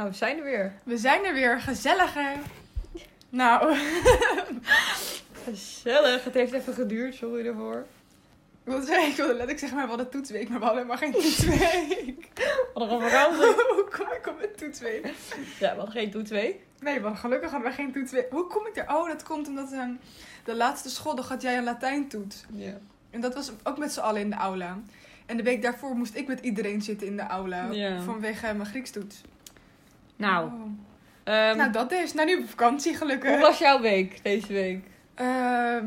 Nou, we zijn er weer. We zijn er weer, gezellig hè? Nou, Gezellig. Het heeft even geduurd, sorry ervoor. ik wilde, zeggen, ik wilde letterlijk zeggen, maar we hadden toetsweek, maar we hadden helemaal geen toetsweek. We hadden gewoon vakantie. Hoe kom ik op een toetsweek? Ja, we hadden geen toe twee. Nee, want gelukkig hadden we geen toetsweek. Hoe kom ik er? Oh, dat komt omdat ehm, de laatste schooldag had jij een Latijntoets. Ja. En dat was ook met z'n allen in de aula. En de week daarvoor moest ik met iedereen zitten in de aula. Vanwege mijn Griekstoets. Nou, Oh. ehm, nou, dat is. Nou, nu op vakantie gelukkig. hoe was jouw week deze week? Ehm,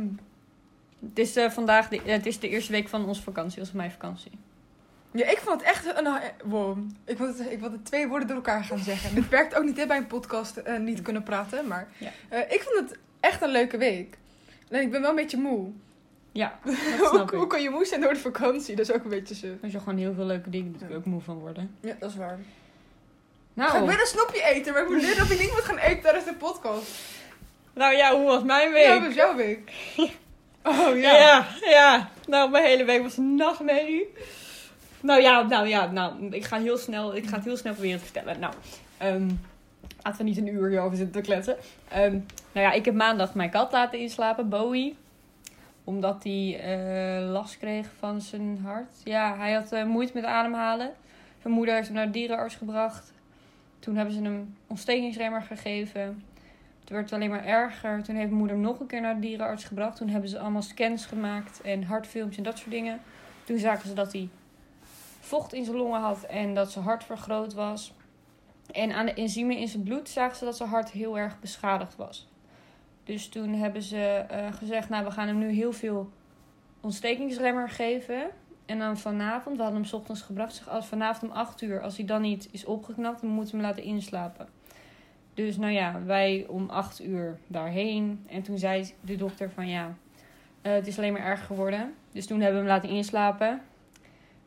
Het is eh, vandaag de, het is de eerste week van onze vakantie, onze meivakantie. Ja, ik vond het echt een... Wow. Ik wilde, ik wilde twee woorden door elkaar gaan zeggen. Dit werkt ook niet hè, bij een podcast eh, niet kunnen praten. Maar Ja. eh, ik vond het echt een leuke week. Alleen ik ben wel een beetje moe. Ja, dat hoe, snap hoe ik. kan je moe zijn door de vakantie? Dat is ook een beetje zo. Als je gewoon heel veel leuke dingen doet, je ook moe van worden. Ja, dat is waar. Ik Nou, ga weer een snoepje eten, maar ik moet leren dat ik niet moet gaan eten tijdens de podcast. nou ja, hoe was mijn week? Ja, dat is jouw week. Oh Ja. ja. ja, Nou, mijn hele week was een nachtmerrie. Nou ja, nou ja, nou, ik ga heel snel, ik ga het heel snel proberen te vertellen. Nou, ehm, laten we niet een uur hierover zitten te kletsen. Ehm, nou ja, ik heb maandag mijn kat laten inslapen, Bowie. Omdat hij eh, last kreeg van zijn hart. Ja, hij had eh, moeite met ademhalen. Zijn moeder heeft hem naar de dierenarts gebracht. Toen hebben ze hem ontstekingsremmer gegeven. Het werd alleen maar erger. Toen heeft moeder hem nog een keer naar de dierenarts gebracht. Toen hebben ze allemaal scans gemaakt en hartfilmpjes en dat soort dingen. Toen zagen ze dat hij vocht in zijn longen had en dat zijn hart vergroot was. En aan de enzymen in zijn bloed zagen ze dat zijn hart heel erg beschadigd was. Dus toen hebben ze eh, gezegd, nou we gaan hem nu heel veel ontstekingsremmer geven. En dan vanavond, we hadden hem ochtends gebracht, zeg, als vanavond om 8 uur, als hij dan niet is opgeknapt, dan moeten we hem laten inslapen. Dus nou ja, wij om 8 uur daarheen. En toen zei de dokter van ja, eh, het is alleen maar erger geworden. Dus toen hebben we hem laten inslapen.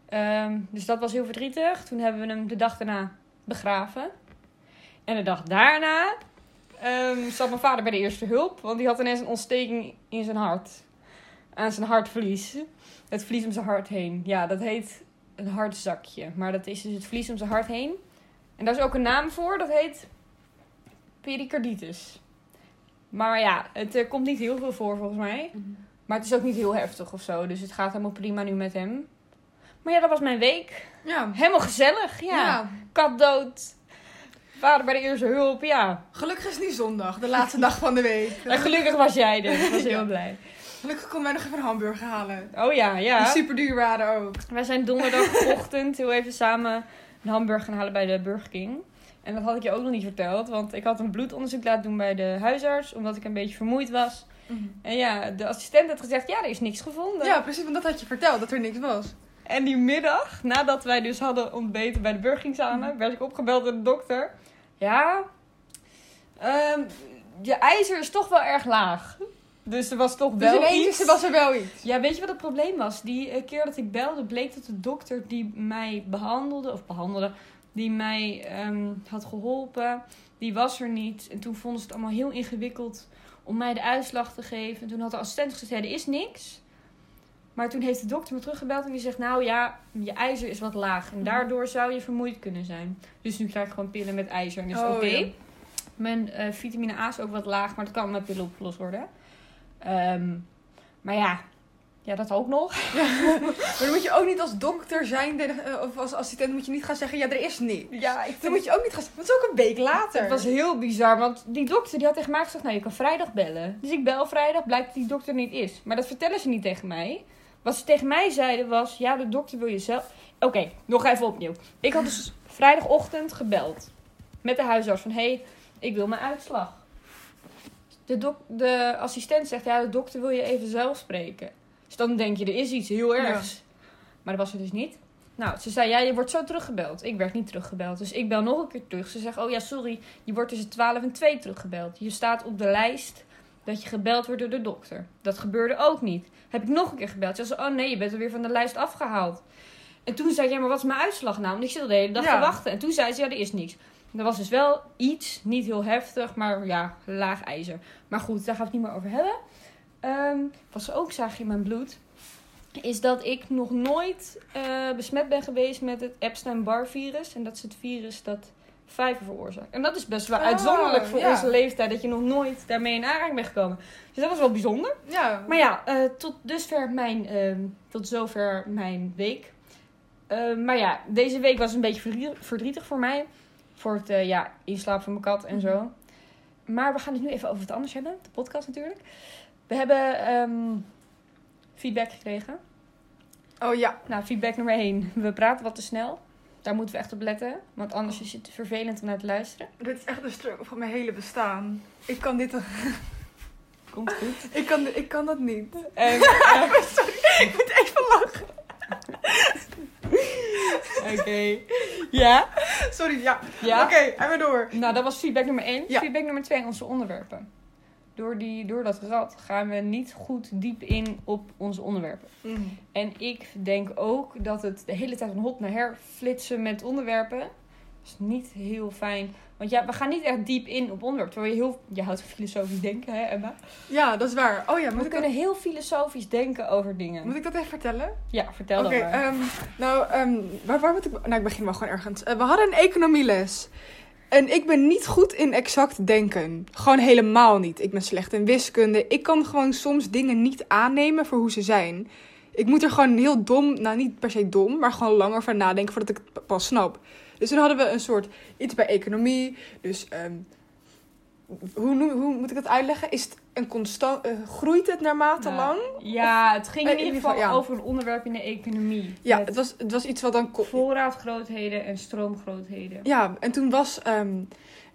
Ehm, dus dat was heel verdrietig. Toen hebben we hem de dag daarna begraven. En de dag daarna ehm, zat mijn vader bij de eerste hulp. Want die had ineens een ontsteking in zijn hart. Aan zijn hartvlies. Het vlies om zijn hart heen. Ja, dat heet een hartzakje. Maar dat is dus het vlies om zijn hart heen. En daar is ook een naam voor. Dat heet pericarditis. Maar ja, het eh, komt niet heel veel voor volgens mij. Maar het is ook niet heel heftig of zo. Dus het gaat helemaal prima nu met hem. Maar ja, dat was mijn week. Ja. Helemaal gezellig. Ja. ja. Kat dood. Vader bij de eerste hulp. Ja. Gelukkig is het nu zondag, de laatste dag van de week. En gelukkig was jij er. Ik was heel blij. Gelukkig kon wij nog even een hamburger halen. Oh ja, ja. Die super duur waren ook. Wij zijn donderdagochtend heel even samen een hamburger gaan halen bij de Burger King. En dat had ik je ook nog niet verteld. Want ik had een bloedonderzoek laten doen bij de huisarts. Omdat ik een beetje vermoeid was. En ja, de assistent had gezegd, ja, er is niks gevonden. Ja, precies, want dat had je verteld, dat er niks was. En die middag, nadat wij dus hadden ontbeten bij de Burger King samen, werd ik opgebeld door de dokter. Ja, ehm, je ijzer is toch wel erg laag. Dus er was toch Dus wel ineens iets. was er wel iets. Ja, weet je wat het probleem was? Die eh, keer dat ik belde, bleek dat de dokter die mij behandelde, of behandelde, die mij ehm, had geholpen, die was er niet. En toen vonden ze het allemaal heel ingewikkeld om mij de uitslag te geven. En toen had de assistent gezegd, ja, er is niks. Maar toen heeft de dokter me teruggebeld en die zegt, nou ja, je ijzer is wat laag. En daardoor zou je vermoeid kunnen zijn. Dus nu krijg ik gewoon pillen met ijzer en is Oh, oké. ja. Mijn eh, vitamine A is ook wat laag, maar dat kan met pillen opgelost worden. Ehm, maar ja, ja, dat ook nog. Maar dan moet je ook niet als dokter zijn eh, of als assistent moet je niet gaan zeggen, ja, er is niks. Ja, ik Dan moet je ook niet gaan zeggen, want het is ook een week later. Het was heel bizar, want die dokter die had tegen mij gezegd, nou je kan vrijdag bellen. Dus ik bel vrijdag, blijkt dat die dokter niet is. Maar dat vertellen ze niet tegen mij. Wat ze tegen mij zeiden was, ja de dokter wil je zelf... Oké, nog even opnieuw. Ik had dus vrijdagochtend gebeld met de huisarts van, hé, hey, ik wil mijn uitslag. De, dok de assistent zegt, ja de dokter wil je even zelf spreken. Dus dan denk je, er is iets heel ergs. Maar dat was er dus niet. Nou, ze zei, ja, je wordt zo teruggebeld. Ik werd niet teruggebeld. Dus ik bel nog een keer terug. Ze zegt, oh ja, sorry, je wordt tussen 12 en 2 teruggebeld. Je staat op de lijst dat je gebeld wordt door de dokter. Dat gebeurde ook niet. Heb ik nog een keer gebeld. Ze zei, oh nee, je bent er weer van de lijst afgehaald. En toen zei ik, ja, maar wat is mijn uitslag nou? Want ik zit al de hele dag Ja. te wachten. En toen zei ze, ja, er is niks. Er was dus wel iets, niet heel heftig, maar ja, laag ijzer. Maar goed, daar gaan we het niet meer over hebben. Ehm, wat ze ook zagen in mijn bloed, is dat ik nog nooit eh, besmet ben geweest met het Epstein-Barr virus. En dat is het virus dat vijver veroorzaakt. En dat is best wel Ah, uitzonderlijk voor ja. onze leeftijd dat je nog nooit daarmee in aanraking bent gekomen. Dus dat was wel bijzonder. Ja. Maar ja, eh, tot dusver mijn, ehm, tot zover mijn week. Eh, maar ja, deze week was een beetje verdrie- verdrietig voor mij. Voor het eh, ja, inslapen van mijn kat en zo. Maar we gaan het nu even over wat anders hebben. De podcast natuurlijk. We hebben ehm, feedback gekregen. Oh ja. Nou, feedback nummer 1. We praten wat te snel. Daar moeten we echt op letten. Want anders is het vervelend om naar te luisteren. Dit is echt een struggle van mijn hele bestaan. Ik kan dit... Komt goed. Ik kan, ik kan dat niet. En, eh, Ik moet even lachen. Oké. Ja? Sorry, ja. Ja? Oké, en weer door. Nou, dat was feedback nummer 1. Ja. Feedback nummer 2, onze onderwerpen. Door, die, door dat rad gaan we niet goed diep in op onze onderwerpen. Mm. En ik denk ook dat het de hele tijd een hop naar her flitsen met onderwerpen. Is niet heel fijn. Want ja, we gaan niet echt diep in op onderwerpen. Terwijl je heel... Je houdt van filosofisch denken, hè Emma? Ja, dat is waar. Oh ja, moet We ik, kunnen dat, heel filosofisch denken over dingen. moet ik dat even vertellen? Ja, vertel Oké, dan maar. ehm, nou, ehm, waar, waar moet ik... Nou, ik begin wel gewoon ergens. Eh, we hadden een economieles. En ik ben niet goed in exact denken. Gewoon helemaal niet. Ik ben slecht in wiskunde. Ik kan gewoon soms dingen niet aannemen voor hoe ze zijn. Ik moet er gewoon heel dom, nou niet per se dom, maar gewoon langer van nadenken voordat ik het pas snap. Dus toen hadden we een soort iets bij economie. Dus ehm, hoe, noem- hoe moet ik dat uitleggen? Is het een constant, eh, groeit het naarmate Nou, lang? Ja, het ging Eh, in ieder geval ja. over een onderwerp in de economie. Ja, het was, het was iets wat dan... voorraadgrootheden en stroomgrootheden. Ja, en toen was, ehm,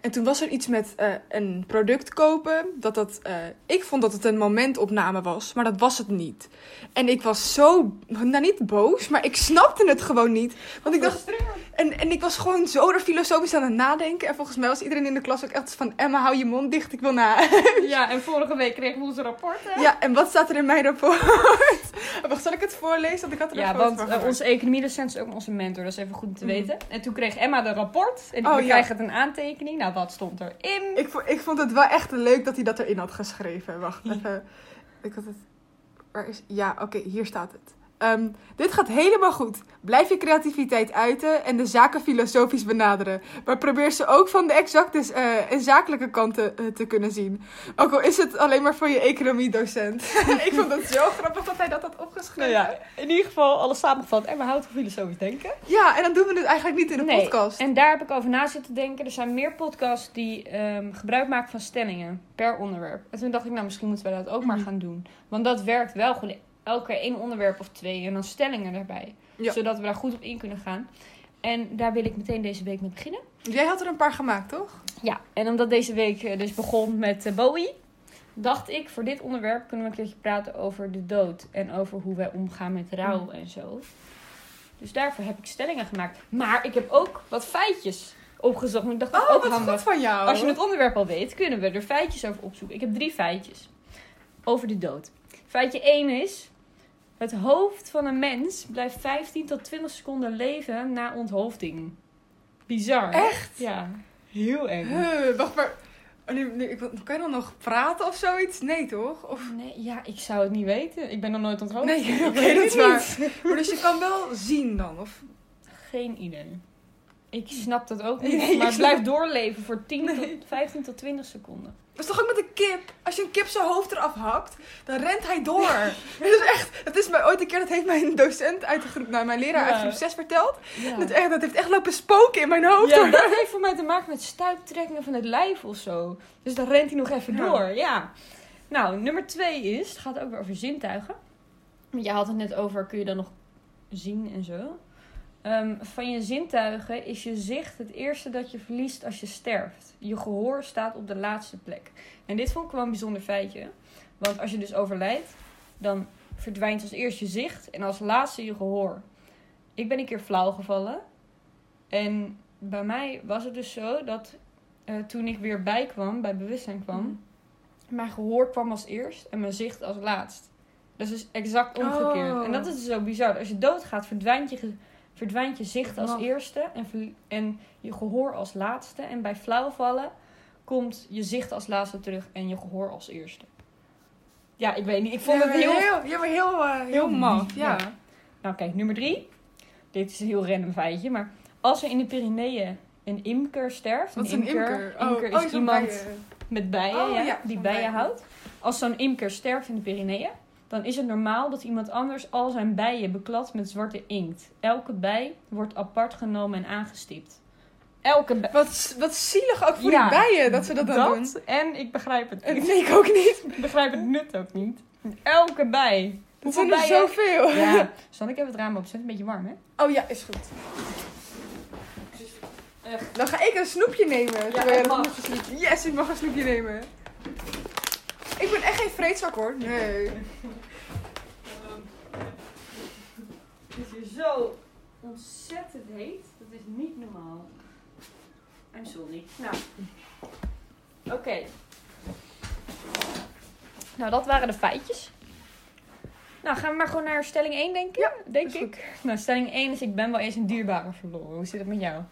en toen was er iets met eh, een product kopen. Dat dat, eh, ik vond dat het een momentopname was, maar dat was het niet. En ik was zo, nou niet boos, maar ik snapte het gewoon niet. Want ik dacht, en, en ik was gewoon zo er filosofisch aan het nadenken. En volgens mij was iedereen in de klas ook echt van, Emma, hou je mond dicht, ik wil na. Ja, en vorige week kregen we onze rapporten. ja, en wat staat er in mijn rapport? Wacht, zal ik het voorlezen? Want ik had er Ja, want gemaakt. onze economiedocent is ook onze mentor. Dat is even goed om te Mhm. weten. En toen kreeg Emma de rapport. En Oh, we ja. krijgen het een aantekening. Nou, wat stond erin? Ik, ik vond het wel echt leuk dat hij dat erin had geschreven. Wacht even. Ik had het. Waar is. Ja, oké, hier staat het. Ehm, dit gaat helemaal goed. Blijf je creativiteit uiten en de zaken filosofisch benaderen. Maar probeer ze ook van de exacte eh, en zakelijke kanten eh, te kunnen zien. Ook al is het alleen maar voor je economiedocent. ik vond het zo grappig dat hij dat had Nou opgeschreven. ja, in ieder geval alles samengevat. Emma houdt van filosofisch denken. Ja, en dan doen we het eigenlijk niet in de Nee, podcast. En daar heb ik over na zitten denken. Er zijn meer podcasts die ehm, gebruik maken van stellingen per onderwerp. En toen dacht ik, nou misschien moeten we dat ook maar Mhm. gaan doen. Want dat werkt wel gewoon elke keer één onderwerp of twee en dan stellingen erbij. Ja. Zodat we daar goed op in kunnen gaan. En daar wil ik meteen deze week mee beginnen. Jij had er een paar gemaakt, toch? Ja, en omdat deze week eh, dus begon met eh, Bowie, dacht ik voor dit onderwerp kunnen we een keertje praten over de dood en over hoe wij omgaan met rouw en zo. Dus daarvoor heb ik stellingen gemaakt. Maar ik heb ook wat feitjes opgezocht. Ik dacht Oh, ook wat handig. goed van jou. Als je het onderwerp al weet, kunnen we er feitjes over opzoeken. Ik heb drie feitjes over de dood. Feitje 1 is: het hoofd van een mens blijft 15 tot 20 seconden leven na onthoofding. Bizar. Echt? Ja, heel eng. Huh, wacht maar. Oh, nu, nu, ik, wil- kan je dan nog praten of zoiets? Nee, toch? Of... Nee, ja, ik zou het niet weten. Ik ben nog nooit onthoofd. Nee, Ik oké, weet dat het is waar. niet. Maar dus je kan wel zien dan? Of... Geen idee. Ik snap dat ook niet. Nee, maar het snap- blijft doorleven voor 10 Nee. tot 15 tot 20 seconden. Dat is toch ook met een kip? Als je een kip zijn hoofd eraf hakt, dan rent hij door. dat is echt, dat is mij ooit een keer, dat heeft mijn docent uit de groep, nou mijn leraar uit Ja. groep 6 verteld. Ja. Dat, echt, dat heeft echt lopen spoken in mijn hoofd. Ja, hoor. dat heeft voor mij te maken met stuiptrekkingen van het lijf of zo. Dus dan rent hij nog even Ja. door, ja. Nou, nummer twee is, het gaat ook weer over zintuigen. Want je had het net over, kun je dan nog zien en zo. Ehm, van je zintuigen is je zicht het eerste dat je verliest als je sterft. Je gehoor staat op de laatste plek. En dit vond ik wel een bijzonder feitje. Want als je dus overlijdt, dan verdwijnt als eerst je zicht en als laatste je gehoor. Ik ben een keer flauw gevallen. En bij mij was het dus zo dat eh, toen ik weer bijkwam, bij bewustzijn kwam, Mhm. mijn gehoor kwam als eerst en mijn zicht als laatst. Dat is dus exact omgekeerd. Oh. En dat is dus zo bizar. Als je doodgaat, verdwijnt je, verdwijnt je zicht als eerste en, en je gehoor als laatste. En bij flauwvallen komt je zicht als laatste terug en je gehoor als eerste. Ja, ik weet niet. Ik vond het heel, heel, ja, maar heel, eh, heel maf. Ja. Nou, kijk, nummer drie. Dit is een heel random feitje, maar als er in de Pyreneeën een imker sterft. Wat is een imker? Imker oh, is zo'n iemand bijen. met bijen, Oh, ja, die bijen bijen. houdt. Als zo'n imker sterft in de Pyreneeën, dan is het normaal dat iemand anders al zijn bijen bekladt met zwarte inkt. Elke bij wordt apart genomen en aangestipt. Elke bij. Wat, wat zielig ook voor Ja, die bijen dat ze dat dan doen. en ik begrijp het niet. nee, ik ook niet. Ik begrijp het nut ook niet. Elke bij. Dat zijn er bijen? zoveel. Ja, zal ik even het raam opzetten? Een beetje warm, hè? Oh ja, is goed. Dan ga ik een snoepje nemen. jij dat mag. nog een snoepje- Yes, ik mag een snoepje nemen. Ik ben echt geen vreedzak hoor. Nee. Het is hier zo ontzettend heet. Dat is niet normaal. I'm sorry. Nou. Oké. Nou, dat waren de feitjes. Nou, gaan we maar gewoon naar stelling 1, denk ik. Ja, denk ik. Nou, stelling 1 is: ik ben wel eens een dierbare verloren. Hoe zit het met jou?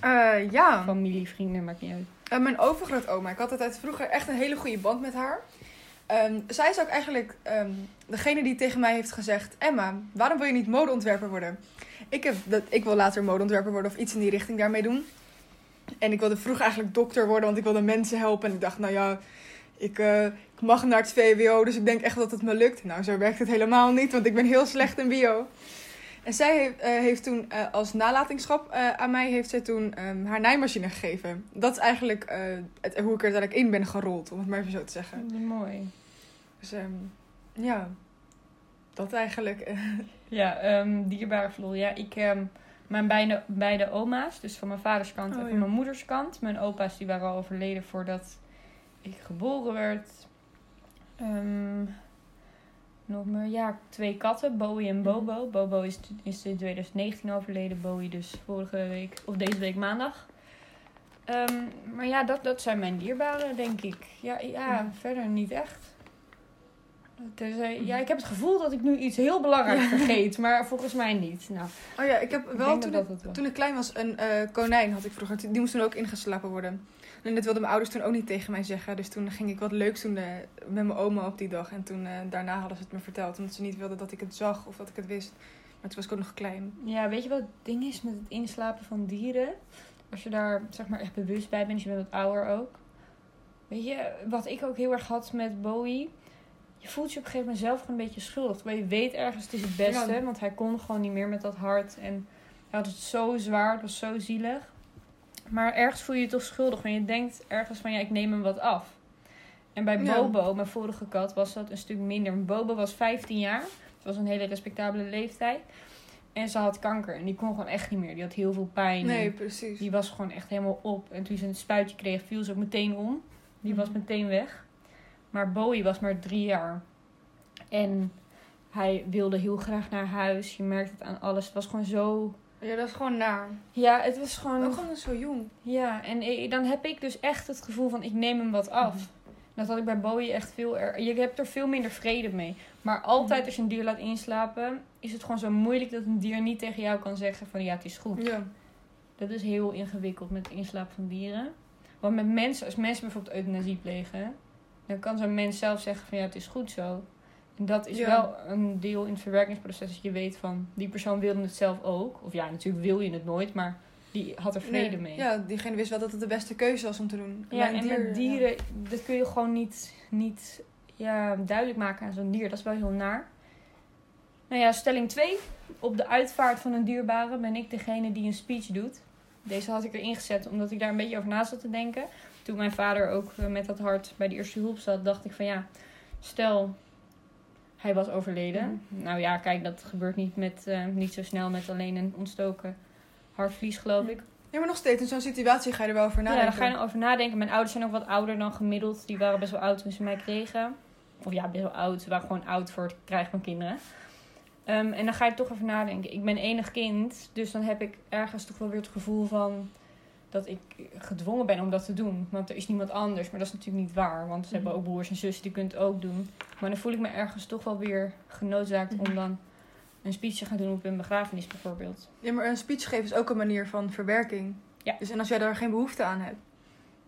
Eh, ja. Familie, vrienden, maakt niet uit. Eh, mijn overgrootoma. Ik had altijd vroeger echt een hele goede band met haar. Ehm, zij is ook eigenlijk ehm, degene die tegen mij heeft gezegd... Emma, waarom wil je niet modeontwerper worden? Ik, heb dat, ik wil later modeontwerper worden of iets in die richting daarmee doen. En ik wilde vroeger eigenlijk dokter worden, want ik wilde mensen helpen. En ik dacht, nou ja, ik, eh, ik mag naar het VWO, dus ik denk echt dat het me lukt. Nou, zo werkt het helemaal niet, want ik ben heel slecht in bio. En zij heeft, eh, heeft toen eh, als nalatingschap eh, aan mij heeft zij toen ehm, haar naaimachine gegeven. Dat is eigenlijk het, hoe ik er uiteindelijk in ben gerold, om het maar even zo te zeggen. Mooi. Dus ehm, ja, dat eigenlijk. Ja, ehm, dierbare verloren. Ja, ik, mijn beide, beide oma's, dus van mijn vaders kant Oh, en ja. van mijn moeders kant. Mijn opa's die waren al overleden voordat ik geboren werd. Ehm, nog meer, ja, twee katten, Bowie en Bobo. Bobo is, is in 2019 overleden, Bowie dus vorige week, of deze week maandag. Ehm, maar ja, dat, dat zijn mijn dierbaren, denk ik. Ja, ja Mhm. verder niet echt. Tenzij- ja, ik heb het gevoel dat ik nu iets heel belangrijks vergeet, maar volgens mij niet. Nou, Oh ja, ik heb wel toen ik, toen ik klein was een eh, konijn had ik vroeger. Die moest toen ook ingeslapen worden. En dat wilden mijn ouders toen ook niet tegen mij zeggen. Dus toen ging ik wat leuks doen eh, met mijn oma op die dag. En toen eh, daarna hadden ze het me verteld. Omdat ze niet wilden dat ik het zag of dat ik het wist. Maar toen was ik ook nog klein. Ja, weet je wat het ding is met het inslapen van dieren? Als je daar zeg maar echt bewust bij bent, dus je bent wat ouder ook. Weet je, wat ik ook heel erg had met Bowie. Je voelt je op een gegeven moment zelf gewoon een beetje schuldig. Maar je weet ergens, het is het beste. Ja. Want hij kon gewoon niet meer met dat hart. En hij had het zo zwaar, het was zo zielig. Maar ergens voel je je toch schuldig. Want je denkt ergens van, ja, ik neem hem wat af. En bij Ja. Bobo, mijn vorige kat, was dat een stuk minder. Bobo was 15 jaar. Het was een hele respectabele leeftijd. En ze had kanker. En die kon gewoon echt niet meer. Die had heel veel pijn. Nee, precies. Die was gewoon echt helemaal op. En toen ze een spuitje kreeg, viel ze ook meteen om. Die was Mhm. meteen weg. Maar Bowie was maar drie jaar. En hij wilde heel graag naar huis. Je merkt het aan alles. Het was gewoon zo... Ja, dat is gewoon naar. Ja, het was gewoon... Ook gewoon zo jong. Ja, en dan heb ik dus echt het gevoel van ik neem hem wat af. Mhm. Dat had ik bij Bowie echt veel... Er je hebt er veel minder vrede mee. Maar altijd Mhm. als je een dier laat inslapen... is het gewoon zo moeilijk dat een dier niet tegen jou kan zeggen van ja, het is goed. Ja. Dat is heel ingewikkeld met het inslapen van dieren. Want met mensen, als mensen bijvoorbeeld euthanasie plegen... dan kan zo'n mens zelf zeggen van ja, het is goed zo. Dat is Ja. wel een deel in het verwerkingsproces. Dat je weet van, die persoon wilde het zelf ook. Of ja, natuurlijk wil je het nooit, maar die had er vrede Nee. mee. Ja, diegene wist wel dat het de beste keuze was om te doen. Ja, en dier, met dieren, dat kun je gewoon niet, niet ja, duidelijk maken aan zo'n dier. Dat is wel heel naar. Nou ja, stelling 2. Op de uitvaart van een dierbare ben ik degene die een speech doet. Deze had ik erin gezet omdat ik daar een beetje over na zat te denken. Toen mijn vader ook eh, met dat hart bij de eerste hulp zat, dacht ik van ja, stel hij was overleden. Nou ja, kijk, dat gebeurt niet, met, eh, niet zo snel met alleen een ontstoken hartvlies, geloof ik. Ja, maar nog steeds in zo'n situatie ga je er wel over Ja, nadenken. daar ga je over nadenken. Mijn ouders zijn ook wat ouder dan gemiddeld. Die waren best wel oud toen ze mij kregen. Of ja, best wel oud. Ze waren gewoon oud voor het krijgen van kinderen. Ehm, en dan ga je toch over nadenken. Ik ben enig kind, dus dan heb ik ergens toch wel weer het gevoel van dat ik gedwongen ben om dat te doen. Want er is niemand anders. Maar dat is natuurlijk niet waar. Want ze hebben Mhm. ook broers en zussen, die kunnen het ook doen. Maar dan voel ik me ergens toch wel weer genoodzaakt Mhm. om dan een speech te gaan doen op een begrafenis bijvoorbeeld. Ja, maar een speech geven is ook een manier van verwerking. Ja. Dus en als jij daar geen behoefte aan hebt,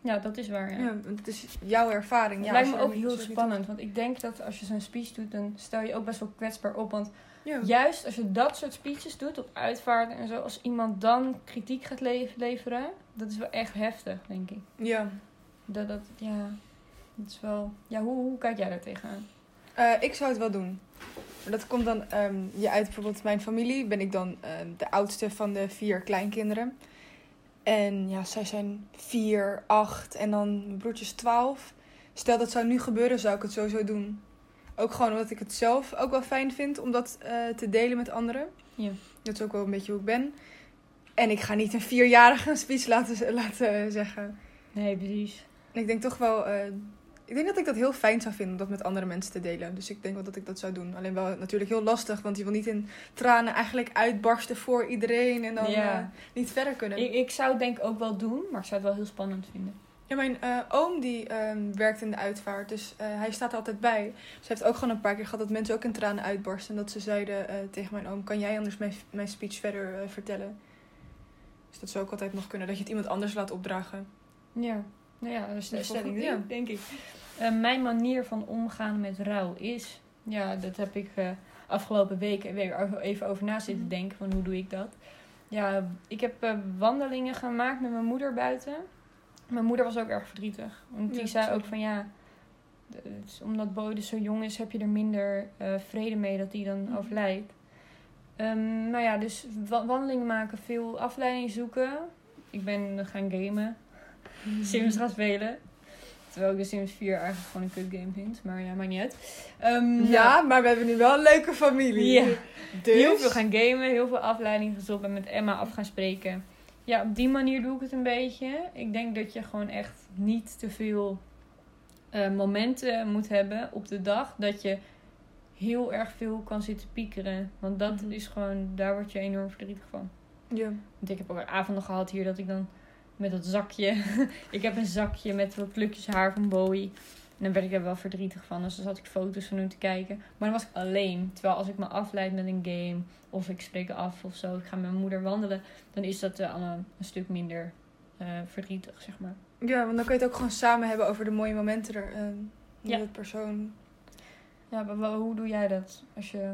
Ja, dat is waar. Ja. Ja, want het is jouw ervaring. Het ja, lijkt me ook heel spannend. Want ik denk dat als je zo'n speech doet, dan stel je ook best wel kwetsbaar op. Want Ja. juist als je dat soort speeches doet op uitvaarten en zo, als iemand dan kritiek gaat le- leveren, dat is wel echt heftig, denk ik. ja. Dat, dat, ja, dat is wel. Ja, hoe, hoe kijk jij daar tegenaan? Eh, ik zou het wel doen. Dat komt dan je uit bijvoorbeeld mijn familie. Ben ik dan ehm, de oudste van de vier kleinkinderen. En ja, zij zijn vier, acht en dan mijn broertje is twaalf. Stel dat zou nu gebeuren, zou ik het sowieso doen. Ook gewoon omdat ik het zelf ook wel fijn vind om dat eh, te delen met anderen. Ja. Dat is ook wel een beetje hoe ik ben. En ik ga niet een vierjarige een speech laten, laten zeggen. Nee, precies. En ik denk toch wel. eh, ik denk dat ik dat heel fijn zou vinden om dat met andere mensen te delen. Dus ik denk wel dat ik dat zou doen. Alleen wel natuurlijk heel lastig, want je wil niet in tranen eigenlijk uitbarsten voor iedereen en dan Ja. eh, niet verder kunnen. Ik, ik zou het denk ik ook wel doen, maar ik zou het wel heel spannend vinden. Ja, mijn eh, oom die ehm, werkt in de uitvaart, dus eh, hij staat er altijd bij. Ze heeft ook gewoon een paar keer gehad dat mensen ook in tranen uitbarsten. En dat ze zeiden tegen mijn oom, kan jij anders mijn, mijn speech verder vertellen? Dus dat zou ook altijd nog kunnen, dat je het iemand anders laat opdragen. Ja, nou ja, dat is de wel stelling ja. denk ik. Eh, mijn manier van omgaan met rouw is... Ja, dat heb ik eh, afgelopen weken weer even over na zitten Mhm. denken. Van hoe doe ik dat? Ja, ik heb eh, wandelingen gemaakt met mijn moeder buiten. Mijn moeder was ook erg verdrietig. Want die Ja, zei sorry. ook van ja... omdat Boy dus zo jong is, heb je er minder eh, vrede mee dat hij dan Mhm. overlijdt. Ehm, nou ja, dus wa- wandelingen maken, veel afleiding zoeken. Ik ben gaan gamen. Sims gaan spelen. Terwijl ik de Sims 4 eigenlijk gewoon een kut game vind. Maar ja, maakt niet uit. Ehm, Ja, maar we hebben nu wel een leuke familie. Ja. Dus... Heel veel gaan gamen, heel veel afleiding gezocht en met Emma af gaan spreken. Ja, op die manier doe ik het een beetje. Ik denk dat je gewoon echt niet te veel eh, momenten moet hebben op de dag dat je heel erg veel kan zitten piekeren. Want dat Mhm. is gewoon, daar word je enorm verdrietig van. Ja. Want ik heb ook avonden gehad hier dat ik dan met dat zakje. ik heb een zakje met wat plukjes haar van Bowie. En dan werd ik er wel verdrietig van. Dus dan zat ik foto's van hem te kijken. Maar dan was ik alleen. Terwijl als ik me afleid met een game. Of ik spreek af of zo. Ik ga met mijn moeder wandelen. Dan is dat eh, allemaal een stuk minder eh, verdrietig, zeg maar. ja, want dan kun je het ook gewoon samen hebben over de mooie momenten er. ehm, met Ja. het persoon. Ja, maar hoe doe jij dat? Als je...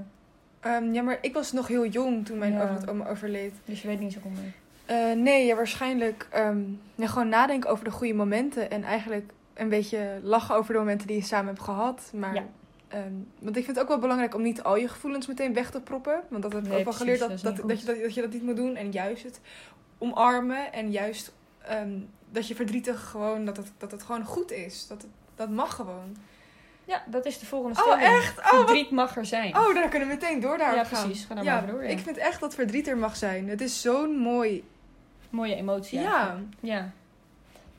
Ehm, ja, maar ik was nog heel jong toen mijn Ja. over overleed. Dus je weet niet zo goed mee. Eh, nee, ja, waarschijnlijk ehm, ja, gewoon nadenken over de goede momenten. En eigenlijk een beetje lachen over de momenten die je samen hebt gehad. Maar, Ja. ehm, want ik vind het ook wel belangrijk om niet al je gevoelens meteen weg te proppen. Want dat heb ik Nee, ook wel precies, geleerd dat, dat dat, je, dat, dat je dat niet moet doen. En juist het omarmen. En juist ehm, dat je verdrietig gewoon, dat het, dat het gewoon goed is. Dat, het, dat mag gewoon. Ja, dat is de volgende Oh, stelling. echt? Oh, wat- Verdriet mag er zijn. Oh, daar kunnen we meteen door daarop ja, gaan. precies. Ga daar Ja, maar door. Ja. ik vind echt dat verdriet er mag zijn. Het is zo'n mooi... Mooie emotie. Ja. Ja.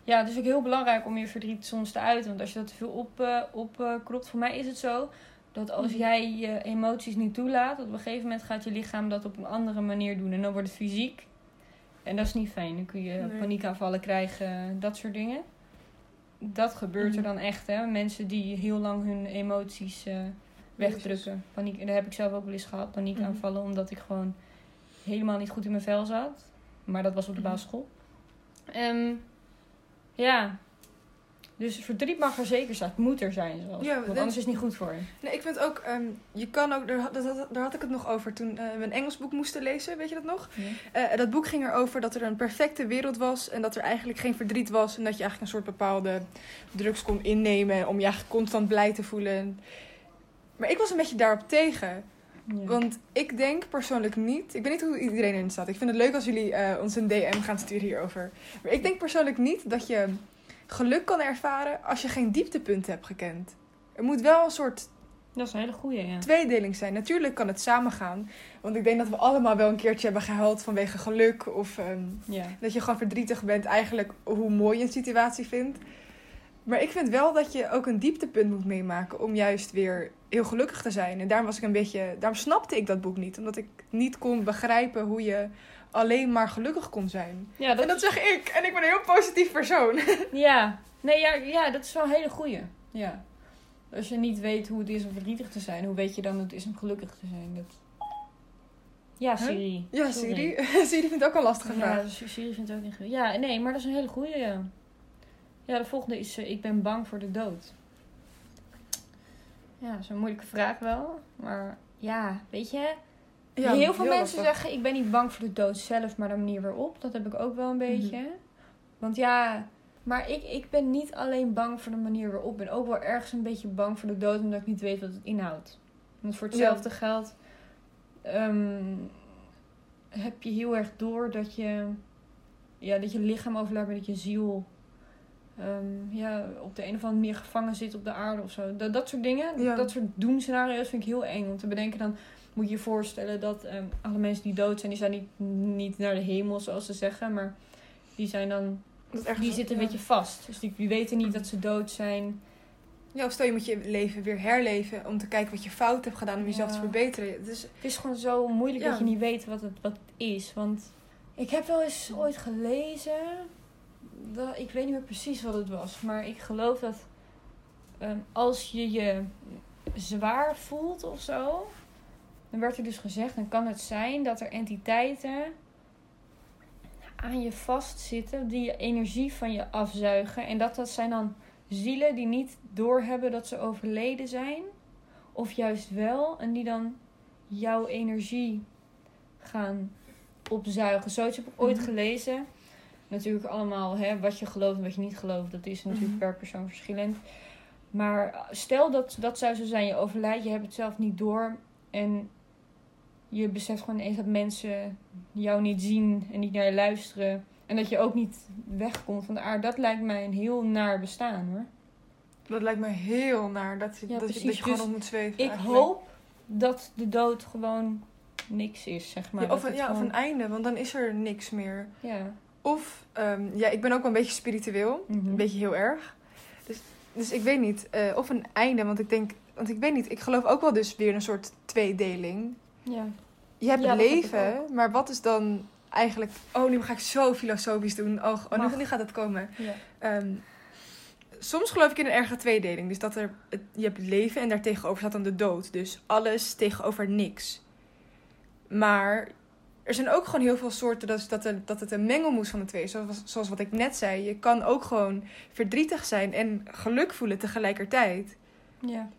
Ja, het is ook heel belangrijk om je verdriet soms te uiten. Want als je dat te veel op, opkropt, voor mij is het zo dat als Mhm. jij je emoties niet toelaat, op een gegeven moment gaat je lichaam dat op een andere manier doen. En dan wordt het fysiek. En dat is niet fijn. Dan kun je Nee. paniekaanvallen krijgen, dat soort dingen. Dat gebeurt er Mhm. dan echt, hè. Mensen die heel lang hun emoties eh, wegdrukken. Paniek, en dat heb ik zelf ook wel eens gehad, paniekaanvallen, omdat ik gewoon helemaal niet goed in mijn vel zat. Maar dat was op de Mhm. basisschool. Ehm, ja. Dus verdriet mag er zeker zijn. Het moet er zijn zelfs. Ja, Want anders is het niet goed voor je. Nee, ik vind ook, ehm, je kan ook, daar, dat, daar had ik het nog over toen eh, we een Engels boek moesten lezen, weet je dat nog? Eh, dat boek ging erover dat er een perfecte wereld was en dat er eigenlijk geen verdriet was en dat je eigenlijk een soort bepaalde drugs kon innemen om je eigenlijk constant blij te voelen. Maar ik was een beetje daarop tegen, Ja. want ik denk persoonlijk niet, ik weet niet hoe iedereen erin staat, ik vind het leuk als jullie eh, ons een DM gaan sturen hierover, maar ik denk persoonlijk niet dat je geluk kan ervaren als je geen dieptepunten hebt gekend. Er moet wel een soort Dat is een hele ja. tweedeling zijn. Natuurlijk kan het samengaan. Want ik denk dat we allemaal wel een keertje hebben gehuild vanwege geluk. Of ehm, Ja. dat je gewoon verdrietig bent eigenlijk hoe mooi je een situatie vindt. Maar ik vind wel dat je ook een dieptepunt moet meemaken om juist weer heel gelukkig te zijn. En daarom was ik een beetje. Daarom snapte ik dat boek niet. Omdat ik niet kon begrijpen hoe je alleen maar gelukkig kon zijn. Ja, dat En dat zeg ik. En ik ben een heel positief persoon. Ja, nee, ja, ja, dat is wel een hele goeie. Ja. Als je niet weet hoe het is om verdrietig te zijn, hoe weet je dan hoe het is om gelukkig te zijn? Dat... Ja, Huh? Siri. Ja, Sorry. Siri. Siri vindt ook een lastige vraag. Ja, Siri vindt ook niet goed. Ja, nee, maar dat is een hele goeie, ja. Ja, de volgende is eh, ik ben bang voor de dood. Ja, dat is een moeilijke vraag wel. Maar ja, weet je, Ja, heel veel mensen lastig. zeggen ik ben niet bang voor de dood zelf, maar de manier waarop. Dat heb ik ook wel een beetje. Mhm. Want ja, maar ik, ik ben niet alleen bang voor de manier waarop. Ik ben ook wel ergens een beetje bang voor de dood, omdat ik niet weet wat het inhoudt. Want voor hetzelfde geld ehm, heb je heel erg door dat je, ja, dat je lichaam overlaat, maar dat je ziel ehm, ja, op de een of andere manier gevangen zit op de aarde of zo. Dat, dat soort dingen, Ja. dat soort doemscenario's vind ik heel eng om te bedenken. Dan moet je je voorstellen dat ehm, alle mensen die dood zijn, die zijn niet, niet naar de hemel zoals ze zeggen, maar die zijn dan, Dat die zitten een beetje vast. Dus die, die weten niet dat ze dood zijn. Ja, of stel je moet je leven weer herleven om te kijken wat je fout hebt gedaan om jezelf Ja. te verbeteren. Dus Het is gewoon zo moeilijk Ja. dat je niet weet wat het, wat het is. Want ik heb wel eens ooit gelezen. Dat, ik weet niet meer precies wat het was. Maar ik geloof dat ehm, als je je zwaar voelt of zo. Dan werd er dus gezegd, dan kan het zijn dat er entiteiten aan je vastzitten die je energie van je afzuigen. En dat, dat zijn dan zielen die niet doorhebben dat ze overleden zijn. Of juist wel. En die dan jouw energie gaan opzuigen. Zoiets heb ik ooit Mhm. gelezen. Natuurlijk allemaal hè, wat je gelooft en wat je niet gelooft. Dat is natuurlijk Mhm. per persoon verschillend. Maar stel dat dat zou zo zijn. Je overlijdt, je hebt het zelf niet door. En je beseft gewoon eens dat mensen jou niet zien en niet naar je luisteren. En dat je ook niet wegkomt van de aarde. Dat lijkt mij een heel naar bestaan hoor. dat lijkt me heel naar dat je, Ja, dat je, dat je gewoon Dus op moet zweven. Ik eigenlijk. hoop dat de dood gewoon niks is, zeg maar. Ja, of, een, ja, of een einde, want dan is er niks meer. Ja. Of, ehm, ja, ik ben ook wel een beetje spiritueel. Mhm. Een beetje heel erg. Dus, dus ik weet niet. eh, of een einde, want ik denk... Want ik weet niet, ik geloof ook wel dus weer een soort tweedeling. Ja. Je hebt Ja, leven, maar wat is dan eigenlijk... Oh, nu ga ik zo filosofisch doen. Oh, oh nu, nu gaat het komen. ja. Ehm, soms geloof ik in een erge tweedeling. Dus dat er, je hebt leven en daartegenover staat dan de dood. Dus alles tegenover niks. Maar er zijn ook gewoon heel veel soorten dat, dat, er, dat het een mengelmoes van de twee is. Zoals, zoals wat ik net zei. Je kan ook gewoon verdrietig zijn en geluk voelen tegelijkertijd. Ja.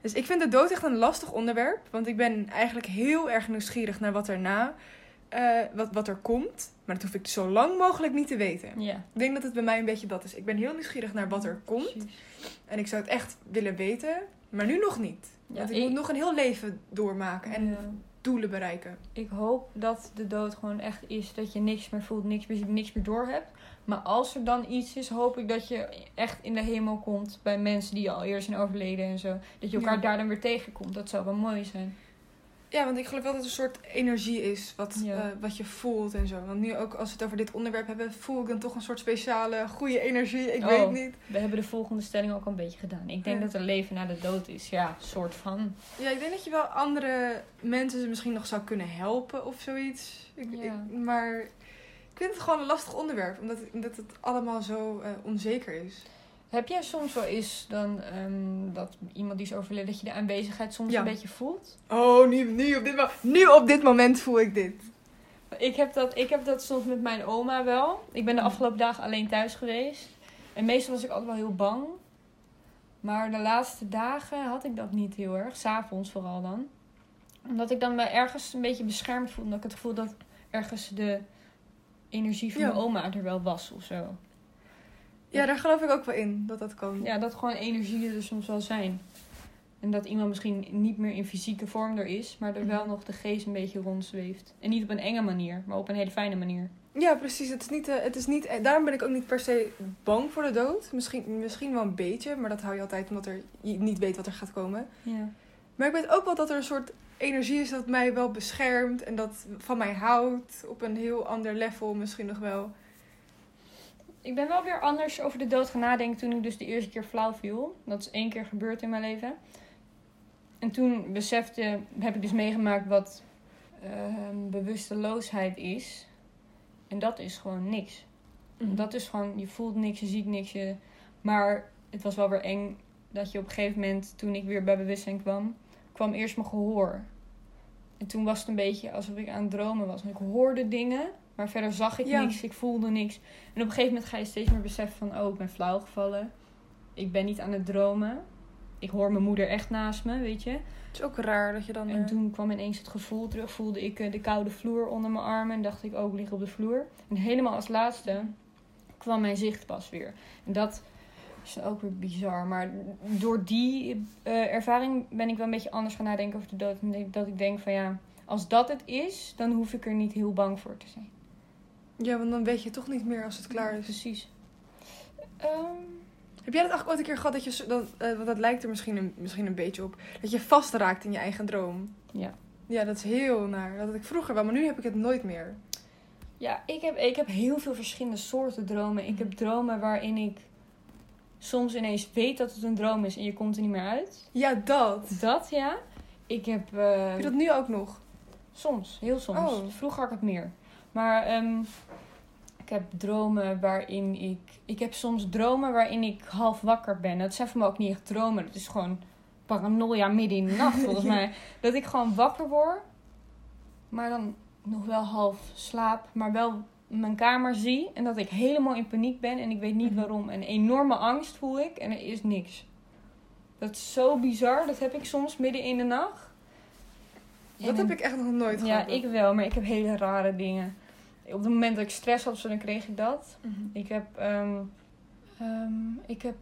Dus ik vind de dood echt een lastig onderwerp. Want ik ben eigenlijk heel erg nieuwsgierig naar wat erna... eh, wat, wat er komt. Maar dat hoef ik zo lang mogelijk niet te weten. Ja. Ik denk dat het bij mij een beetje dat is. Ik ben heel nieuwsgierig naar wat er komt. Precies. En ik zou het echt willen weten, maar nu nog niet. Ja, Want ik, ik- moet nog een heel leven doormaken en Ja. Doelen bereiken. Ik hoop dat de dood gewoon echt is dat je niks meer voelt, niks meer ziet, niks meer door hebt. Maar als er dan iets is, hoop ik dat je echt in de hemel komt bij mensen die al eerder zijn overleden en zo. Dat je elkaar Ja. daar dan weer tegenkomt. Dat zou wel mooi zijn. Ja, want ik geloof wel dat het een soort energie is wat, Ja. eh, wat je voelt en zo. Want nu ook als we het over dit onderwerp hebben, voel ik dan toch een soort speciale goede energie. Ik Oh. weet niet. We hebben de volgende stelling ook al een beetje gedaan. Ik denk Ja. dat er leven na de dood is. Ja, soort van. Ja, ik denk dat je wel andere mensen misschien nog zou kunnen helpen of zoiets. Ik, Ja. ik- maar ik vind het gewoon een lastig onderwerp, omdat, omdat het allemaal zo eh, onzeker is. Heb jij soms wel eens dan ehm, dat iemand die is overleden, dat je de aanwezigheid soms Ja. een beetje voelt? Oh, nu, nu, op dit, nu op dit moment voel ik dit. Ik heb, dat, ik heb dat soms met mijn oma wel. Ik ben de afgelopen dagen alleen thuis geweest. En meestal was ik altijd wel heel bang. Maar de laatste dagen had ik dat niet heel erg. S'avonds vooral dan. Omdat ik dan me ergens een beetje beschermd voelde. Omdat ik het gevoel dat ergens de energie van Ja. mijn oma er wel was of zo. Ja, daar geloof ik ook wel in, dat dat kan. Ja, dat gewoon energieën er soms wel zijn. En dat iemand misschien niet meer in fysieke vorm er is, maar er wel nog de geest een beetje rondzweeft. En niet op een enge manier, maar op een hele fijne manier. Ja, precies. Het is niet, eh, het is niet, eh, daarom ben ik ook niet per se bang voor de dood. Misschien, misschien wel een beetje, maar dat hou je altijd omdat er, je niet weet wat er gaat komen. Ja. Maar ik weet ook wel dat er een soort energie is dat mij wel beschermt en dat van mij houdt op een heel ander level misschien nog wel. Ik ben wel weer anders over de dood gaan nadenken toen ik dus de eerste keer flauw viel. Dat is één keer gebeurd in mijn leven. En toen besefte, heb ik dus meegemaakt wat ehm, bewusteloosheid is. En dat is gewoon niks. Dat is gewoon, je voelt niks, je ziet niks. Je, maar het was wel weer eng dat je op een gegeven moment, toen ik weer bij bewustzijn kwam, kwam eerst mijn gehoor. En toen was het een beetje alsof ik aan het dromen was. En ik hoorde dingen, Maar verder zag ik Ja. niks, ik voelde niks. En op een gegeven moment ga je steeds meer beseffen van... Oh, ik ben flauw gevallen. Ik ben niet aan het dromen. Ik hoor mijn moeder echt naast me, weet je. Het is ook raar dat je dan... En eh, toen kwam ineens het gevoel terug. Voelde ik eh, de koude vloer onder mijn armen. En dacht ik, oh, ik lig op de vloer. En helemaal als laatste kwam mijn zicht pas weer. En dat is ook weer bizar. Maar door die eh, ervaring ben ik wel een beetje anders gaan nadenken over de dood. Dat ik denk van ja, als dat het is, dan hoef ik er niet heel bang voor te zijn. Ja, want dan weet je toch niet meer als het klaar is. Precies. Ehm, Heb jij dat eigenlijk ooit een keer gehad dat je... Dat, eh, want dat lijkt er misschien een, misschien een beetje op. Dat je vastraakt in je eigen droom. ja. Ja, dat is heel naar. Dat had ik vroeger wel, maar nu heb ik het nooit meer. Ja, ik heb, ik heb heel veel verschillende soorten dromen. Ik heb dromen waarin ik soms ineens weet dat het een droom is en je komt er niet meer uit. Ja, dat. Dat ja. Ik heb. eh, Heb je dat nu ook nog? Soms, heel soms. Oh. Vroeger had ik het meer. Maar ehm, ik heb dromen waarin ik. Ik heb soms dromen waarin ik half wakker ben. Dat zijn voor me ook niet echt dromen. Dat is gewoon paranoia midden in de nacht, volgens mij. Dat ik gewoon wakker word, maar dan nog wel half slaap, maar wel mijn kamer zie. En dat ik helemaal in paniek ben en ik weet niet Mhm. waarom. En enorme angst voel ik en er is niks. Dat is zo bizar. Dat heb ik soms midden in de nacht. Dat heb ik echt nog nooit ja, gehad. ik wel, maar ik heb hele rare dingen. Op het moment dat ik stress had, dan kreeg ik dat. Mhm. Ik heb, ehm, ehm, ik heb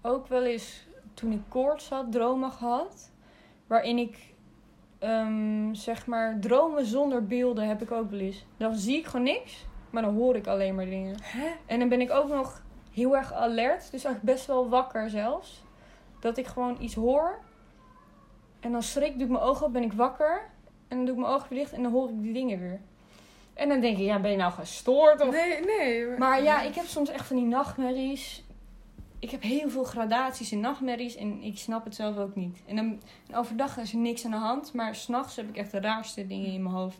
ook wel eens, toen ik koorts had, dromen gehad. Waarin ik, ehm, zeg maar, dromen zonder beelden heb ik ook wel eens. Dan zie ik gewoon niks, maar dan hoor ik alleen maar dingen. Hè? En dan ben ik ook nog heel erg alert. Dus eigenlijk best wel wakker zelfs. Dat ik gewoon iets hoor. En dan schrik, doe ik mijn ogen op, ben ik wakker. En dan doe ik mijn ogen weer dicht en dan hoor ik die dingen weer. En dan denk ik, ja, ben je nou gestoord? Of... Nee, nee. Maar ja, ik heb soms echt van die nachtmerries. Ik heb heel veel gradaties in nachtmerries en ik snap het zelf ook niet. En dan en overdag is er niks aan de hand, maar s'nachts heb ik echt de raarste dingen in mijn hoofd.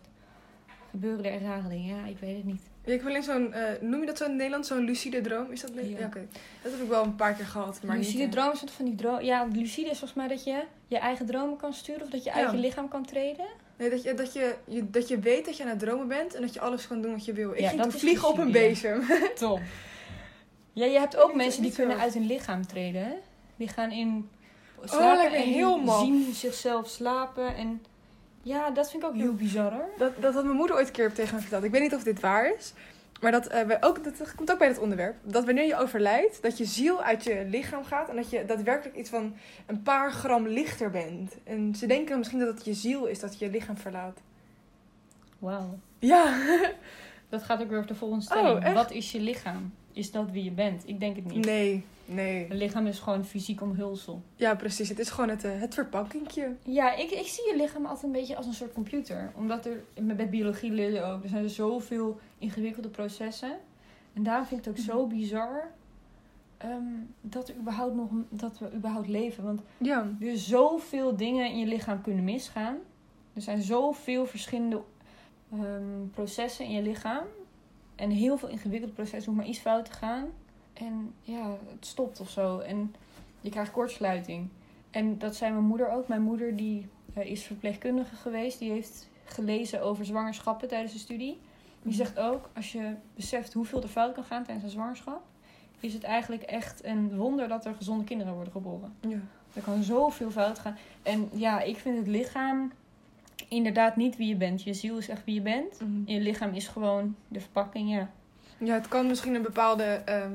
Gebeuren er rare dingen? Ja, ik weet het niet. Ja, ik wil alleen zo'n, eh, noem je dat zo in Nederland, zo'n lucide droom? Is dat Ja. ja oké. Dat heb ik wel een paar keer gehad, maar lucide niet... eh, dromen zijn van die droom. Ja, lucide is volgens mij dat je je eigen dromen kan sturen of dat je uit Ja. je lichaam kan treden. Nee, dat je, dat, je, je, dat je weet dat je aan het dromen bent en dat je alles kan doen wat je wil. Ik Ja, ging toen vliegen op een bezem. Top. Ja, je hebt ook mensen die kunnen uit hun lichaam treden. Hè? Die gaan in lijkt slapen me en heel maf. zien zichzelf slapen. En ja, dat vind ik ook heel bizar hoor. Dat, dat had mijn moeder ooit een keer tegen me verteld. Ik weet niet of dit waar is. Maar dat, eh, we ook, dat komt ook bij het onderwerp. Dat wanneer je overlijdt, dat je ziel uit je lichaam gaat. En dat je daadwerkelijk iets van een paar gram lichter bent. En ze denken misschien dat het je ziel is dat je lichaam verlaat. Wauw. Ja. Dat gaat ook weer over de volgende stelling. Oh? Wat is je lichaam? Is dat wie je bent? Ik denk het niet. Nee, nee. Een lichaam is gewoon fysiek omhulsel. Ja, precies. Het is gewoon het, eh, het verpakkingje. Ja, ik, ik zie je lichaam altijd een beetje als een soort computer. Omdat er, met biologie leer je ook, er zijn er zoveel ingewikkelde processen. En daarom vind ik het ook zo bizar ehm, dat, er überhaupt nog, dat we überhaupt leven. Want Ja. er zoveel dingen in je lichaam kunnen misgaan. Er zijn zoveel verschillende ehm, processen in je lichaam. En heel veel ingewikkelde processen, hoeft maar iets fout te gaan. En ja, het stopt of zo. En je krijgt kortsluiting. En dat zei mijn moeder ook. Mijn moeder die eh, is verpleegkundige geweest. Die heeft gelezen over zwangerschappen tijdens de studie. Die zegt ook, als je beseft hoeveel er fout kan gaan tijdens een zwangerschap... is het eigenlijk echt een wonder dat er gezonde kinderen worden geboren. Ja. Er kan zoveel fout gaan. En ja, ik vind het lichaam inderdaad niet wie je bent. Je ziel is echt wie je bent. Je lichaam is gewoon de verpakking, ja. Ja, het kan misschien een bepaalde. ehm,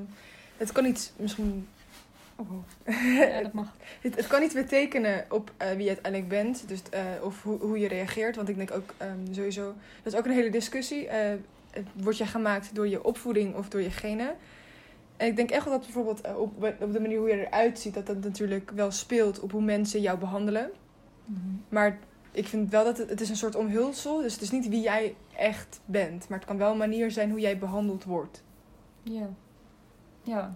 het kan iets misschien. Oh, wow. Ja, dat mag. het, het kan iets betekenen op eh, wie je uiteindelijk bent. Dus, eh, of hoe, hoe je reageert. Want ik denk ook ehm, sowieso. Dat is ook een hele discussie. Eh, het wordt je gemaakt door je opvoeding of door je genen. En ik denk echt wel dat bijvoorbeeld eh, op, op de manier hoe je eruit ziet, dat dat natuurlijk wel speelt op hoe mensen jou behandelen. Maar ik vind wel dat het, het is een soort omhulsel. Dus het is niet wie jij echt bent. Maar het kan wel een manier zijn hoe jij behandeld wordt. Ja. Ja.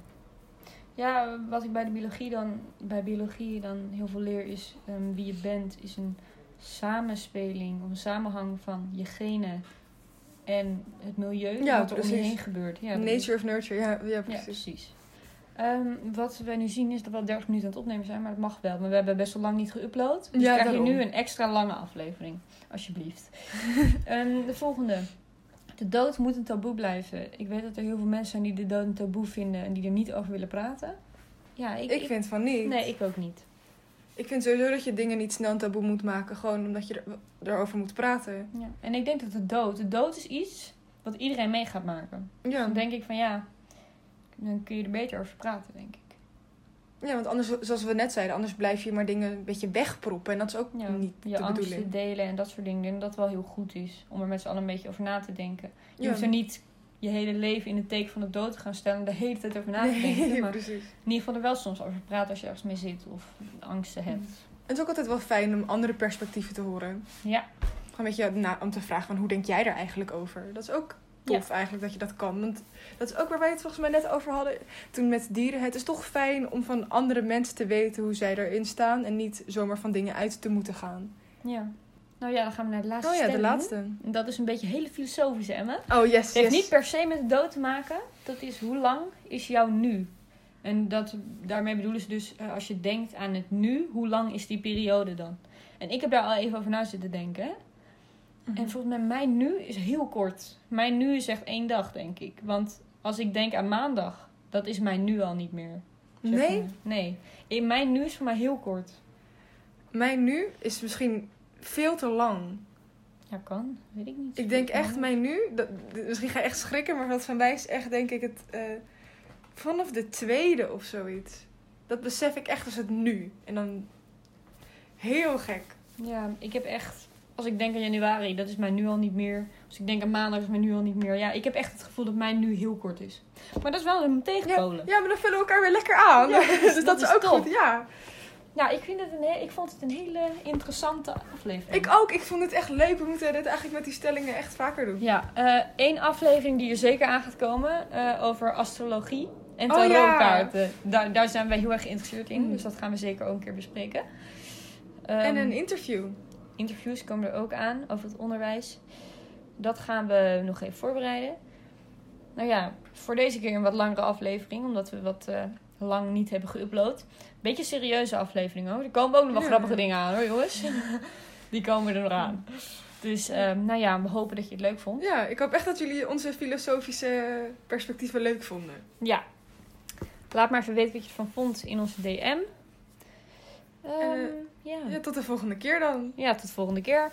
Ja, wat ik bij de biologie dan, bij biologie dan heel veel leer is ehm, wie je bent, is een samenspeling of een samenhang van je genen en het milieu Ja, wat er om je precies. heen gebeurt. Ja, Nature of nurture, ja, ja Ja, precies. precies. Ehm, wat wij nu zien is dat we al 30 minuten aan het opnemen zijn, maar dat mag wel. Maar we hebben best wel lang niet geüpload. Dus Ja, krijg je nu een extra lange aflevering. Alsjeblieft. Ehm, de volgende. De dood moet een taboe blijven. Ik weet dat er heel veel mensen zijn die de dood een taboe vinden en die er niet over willen praten. Ja, ik, Ik vind van niet. Nee, ik ook niet. Ik vind sowieso dat je dingen niet snel een taboe moet maken. Gewoon omdat je er, erover moet praten. Ja. En ik denk dat de dood, de dood is iets wat iedereen mee gaat maken. Ja, Dan denk ik van ja, dan kun je er beter over praten, denk ik. Ja want anders, zoals we net zeiden, anders blijf je maar dingen een beetje wegproppen. En dat is ook Ja, niet je de angsten bedoeling. delen en dat soort dingen. Ik denk dat wel heel goed is om er met z'n allen een beetje over na te denken. Je Ja. hoeft er niet je hele leven in het teken van de dood te gaan stellen en de hele tijd over na te denken. Nee, Maar precies. in ieder geval er wel soms over praten als je ergens mee zit of angsten hebt. Het is ook altijd wel fijn om andere perspectieven te horen. Ja, Gewoon een beetje na, om te vragen van hoe denk jij er eigenlijk over? Dat is ook tof eigenlijk dat je dat kan. Want dat is ook waar wij het volgens mij net over hadden toen met dieren. Het is toch fijn om van andere mensen te weten hoe zij erin staan. En niet zomaar van dingen uit te moeten gaan. ja. Nou ja, dan gaan we naar de laatste Oh ja, de laatste. En Dat is een beetje hele filosofische, Emma. Oh yes, Het heeft yes. niet per se met de dood te maken. Dat is hoe lang is jouw nu? En dat, daarmee bedoelen ze dus, eh, als je denkt aan het nu, hoe lang is die periode dan? En ik heb daar al even over na zitten denken. Hè. Mhm. En volgens mij, mijn nu is heel kort. Mijn nu is echt één dag, denk ik. Want als ik denk aan maandag, dat is mijn nu al niet meer. zeg Nee, maar. Nee. In mijn nu is voor mij heel kort. mijn nu is misschien veel te lang. Ja, kan. Weet ik niet. Ik denk echt, mijn nu, dat, misschien ga je echt schrikken, maar wat van mij is echt, denk ik, het eh, vanaf de tweede of zoiets. Dat besef ik echt als het nu. En dan heel gek. Ja, ik heb echt... Als ik denk aan januari, dat is mijn nu al niet meer. Als ik denk aan maandag, is mijn nu al niet meer. Ja, ik heb echt het gevoel dat mijn nu heel kort is. Maar dat is wel een tegenpolen. Ja, maar dan vullen we elkaar weer lekker aan. Ja, dus dat, dat is ook top. goed, ja. Ja, ik, vind het een, he- ik vond het een hele interessante aflevering. Ik ook, ik vond het echt leuk. We moeten dit eigenlijk met die stellingen echt vaker doen. Ja, eh, één aflevering die er zeker aan gaat komen eh, over astrologie en Oh, ja. tarotkaarten. Daar, daar zijn wij heel erg geïnteresseerd in, Mm. dus dat gaan we zeker ook een keer bespreken. en Ehm, een interview. Interviews komen er ook aan over het onderwijs. Dat gaan we nog even voorbereiden. Nou ja, voor deze keer een wat langere aflevering, omdat we wat eh, lang niet hebben geüpload. Beetje serieuze aflevering hoor. Er komen ook nog wel grappige dingen aan hoor, jongens. Die komen er nog aan. Dus ehm, nou ja, we hopen dat je het leuk vond. Ja, ik hoop echt dat jullie onze filosofische perspectieven leuk vonden. Ja. Laat maar even weten wat je ervan vond in onze DM. Ehm, Eh, ja. Ja, tot de volgende keer dan. ja, tot de volgende keer.